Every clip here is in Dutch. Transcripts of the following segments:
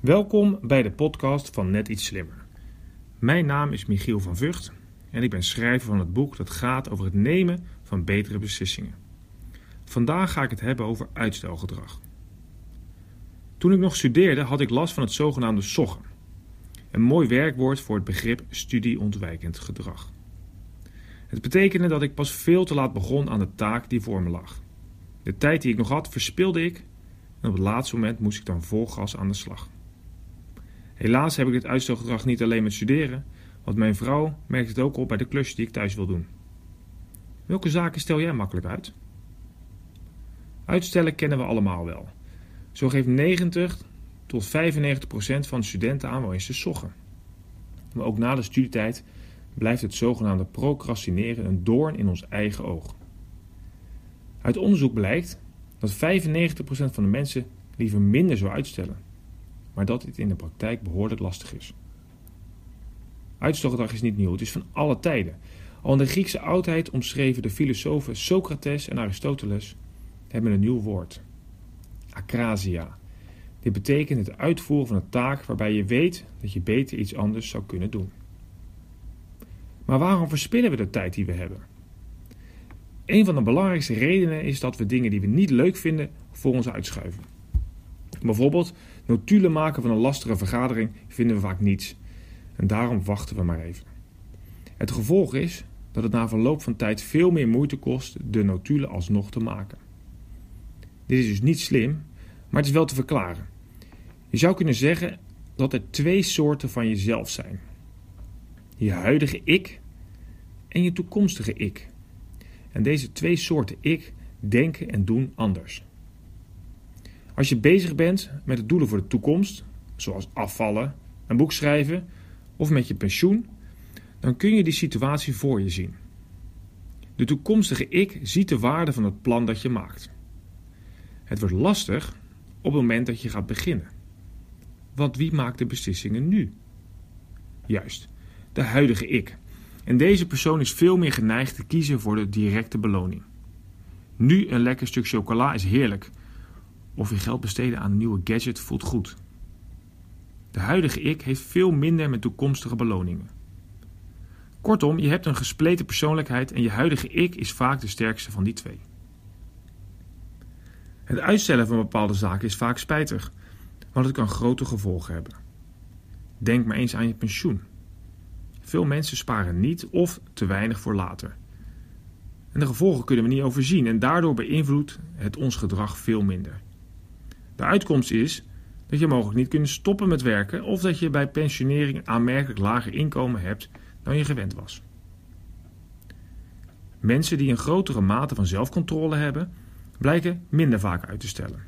Welkom bij de podcast van Net iets slimmer. Mijn naam is Michiel van Vught en ik ben schrijver van het boek dat gaat over het nemen van betere beslissingen. Vandaag ga ik het hebben over uitstelgedrag. Toen ik nog studeerde had ik last van het zogenaamde SOGGEN. Een mooi werkwoord voor het begrip studieontwijkend gedrag. Het betekende dat ik pas veel te laat begon aan de taak die voor me lag. De tijd die ik nog had verspilde ik en op het laatste moment moest ik dan vol gas aan de slag. Helaas heb ik dit uitstelgedrag niet alleen met studeren, want mijn vrouw merkt het ook op bij de klusjes die ik thuis wil doen. Welke zaken stel jij makkelijk uit? Uitstellen kennen we allemaal wel. Zo geeft 90 tot 95 procent van de studenten aan wel eens te soggen. Maar ook na de studietijd blijft het zogenaamde procrastineren een doorn in ons eigen oog. Uit onderzoek blijkt dat 95% van de mensen liever minder zou uitstellen, maar dat dit in de praktijk behoorlijk lastig is. Uitstelgedrag is niet nieuw, het is van alle tijden. Al in de Griekse oudheid omschreven de filosofen Socrates en Aristoteles hebben een nieuw woord: akrasia. Dit betekent het uitvoeren van een taak waarbij je weet dat je beter iets anders zou kunnen doen. Maar waarom verspillen we de tijd die we hebben? Een van de belangrijkste redenen is dat we dingen die we niet leuk vinden voor ons uitschuiven. Bijvoorbeeld notulen maken van een lastige vergadering vinden we vaak niets. En daarom wachten we maar even. Het gevolg is dat het na verloop van tijd veel meer moeite kost de notulen alsnog te maken. Dit is dus niet slim, maar het is wel te verklaren. Je zou kunnen zeggen dat er twee soorten van jezelf zijn: je huidige ik en je toekomstige ik. En deze twee soorten ik denken en doen anders. Als je bezig bent met het doelen voor de toekomst, zoals afvallen, een boek schrijven of met je pensioen, dan kun je die situatie voor je zien. De toekomstige ik ziet de waarde van het plan dat je maakt. Het wordt lastig op het moment dat je gaat beginnen. Want wie maakt de beslissingen nu? Juist, de huidige ik. En deze persoon is veel meer geneigd te kiezen voor de directe beloning. Nu een lekker stuk chocola is heerlijk. Of je geld besteden aan een nieuwe gadget voelt goed. De huidige ik heeft veel minder met toekomstige beloningen. Kortom, je hebt een gespleten persoonlijkheid en je huidige ik is vaak de sterkste van die twee. Het uitstellen van bepaalde zaken is vaak spijtig, want het kan grote gevolgen hebben. Denk maar eens aan je pensioen. Veel mensen sparen niet of te weinig voor later. En de gevolgen kunnen we niet overzien en daardoor beïnvloedt het ons gedrag veel minder. De uitkomst is dat je mogelijk niet kunt stoppen met werken of dat je bij pensionering aanmerkelijk lager inkomen hebt dan je gewend was. Mensen die een grotere mate van zelfcontrole hebben, blijken minder vaak uit te stellen.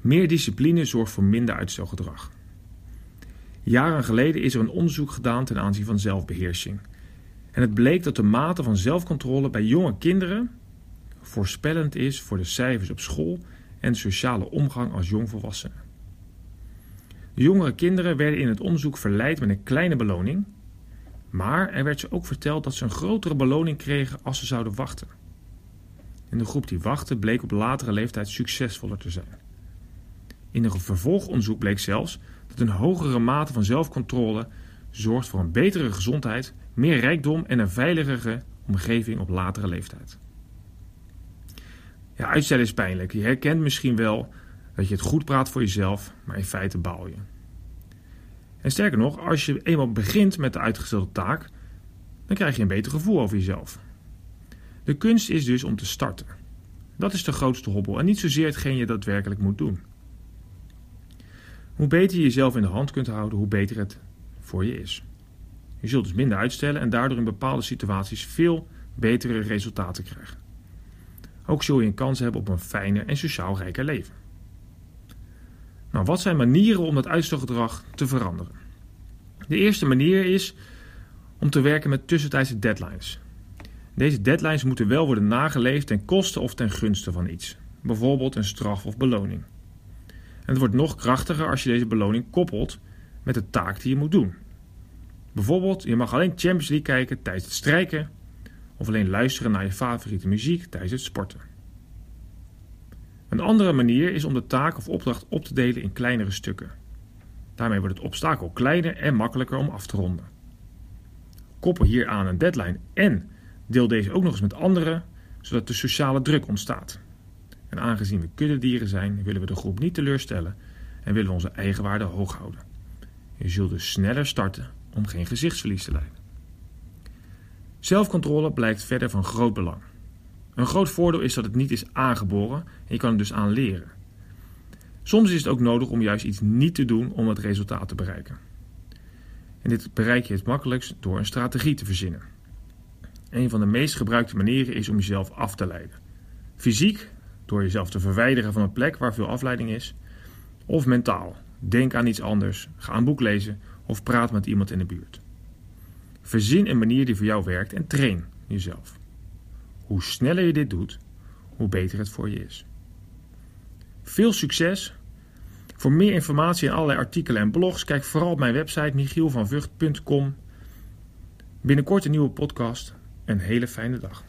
Meer discipline zorgt voor minder uitstelgedrag. Jaren geleden is er een onderzoek gedaan ten aanzien van zelfbeheersing. En het bleek dat de mate van zelfcontrole bij jonge kinderen voorspellend is voor de cijfers op school en sociale omgang als jongvolwassenen. De jongere kinderen werden in het onderzoek verleid met een kleine beloning, maar er werd ze ook verteld dat ze een grotere beloning kregen als ze zouden wachten. En de groep die wachtte bleek op latere leeftijd succesvoller te zijn. In een vervolgonderzoek bleek zelfs dat een hogere mate van zelfcontrole zorgt voor een betere gezondheid, meer rijkdom en een veiligere omgeving op latere leeftijd. Ja, uitstellen is pijnlijk. Je herkent misschien wel dat je het goed praat voor jezelf, maar in feite baal je. En sterker nog, als je eenmaal begint met de uitgestelde taak, dan krijg je een beter gevoel over jezelf. De kunst is dus om te starten. Dat is de grootste hobbel en niet zozeer hetgeen je daadwerkelijk moet doen. Hoe beter je jezelf in de hand kunt houden, hoe beter het voor je is. Je zult dus minder uitstellen en daardoor in bepaalde situaties veel betere resultaten krijgen. Ook zul je een kans hebben op een fijner en sociaal rijker leven. Nou, wat zijn manieren om dat uitstelgedrag te veranderen? De eerste manier is om te werken met tussentijdse deadlines. Deze deadlines moeten wel worden nageleefd ten koste of ten gunste van iets, bijvoorbeeld een straf of beloning. En het wordt nog krachtiger als je deze beloning koppelt met de taak die je moet doen. Bijvoorbeeld, je mag alleen Champions League kijken tijdens het strijken of alleen luisteren naar je favoriete muziek tijdens het sporten. Een andere manier is om de taak of opdracht op te delen in kleinere stukken. Daarmee wordt het obstakel kleiner en makkelijker om af te ronden. Koppel hier aan een deadline en deel deze ook nog eens met anderen, zodat de sociale druk ontstaat. En aangezien we kuddedieren zijn, willen we de groep niet teleurstellen en willen we onze eigen waarde hoog houden. Je zult dus sneller starten om geen gezichtsverlies te lijden. Zelfcontrole blijkt verder van groot belang. Een groot voordeel is dat het niet is aangeboren en je kan het dus aanleren. Soms is het ook nodig om juist iets niet te doen om het resultaat te bereiken. En dit bereik je het makkelijkst door een strategie te verzinnen. Een van de meest gebruikte manieren is om jezelf af te leiden. Fysiek, door jezelf te verwijderen van een plek waar veel afleiding is. Of mentaal, denk aan iets anders, ga een boek lezen of praat met iemand in de buurt. Verzin een manier die voor jou werkt en train jezelf. Hoe sneller je dit doet, hoe beter het voor je is. Veel succes! Voor meer informatie en allerlei artikelen en blogs, kijk vooral op mijn website michielvanvucht.com. Binnenkort een nieuwe podcast. Een hele fijne dag.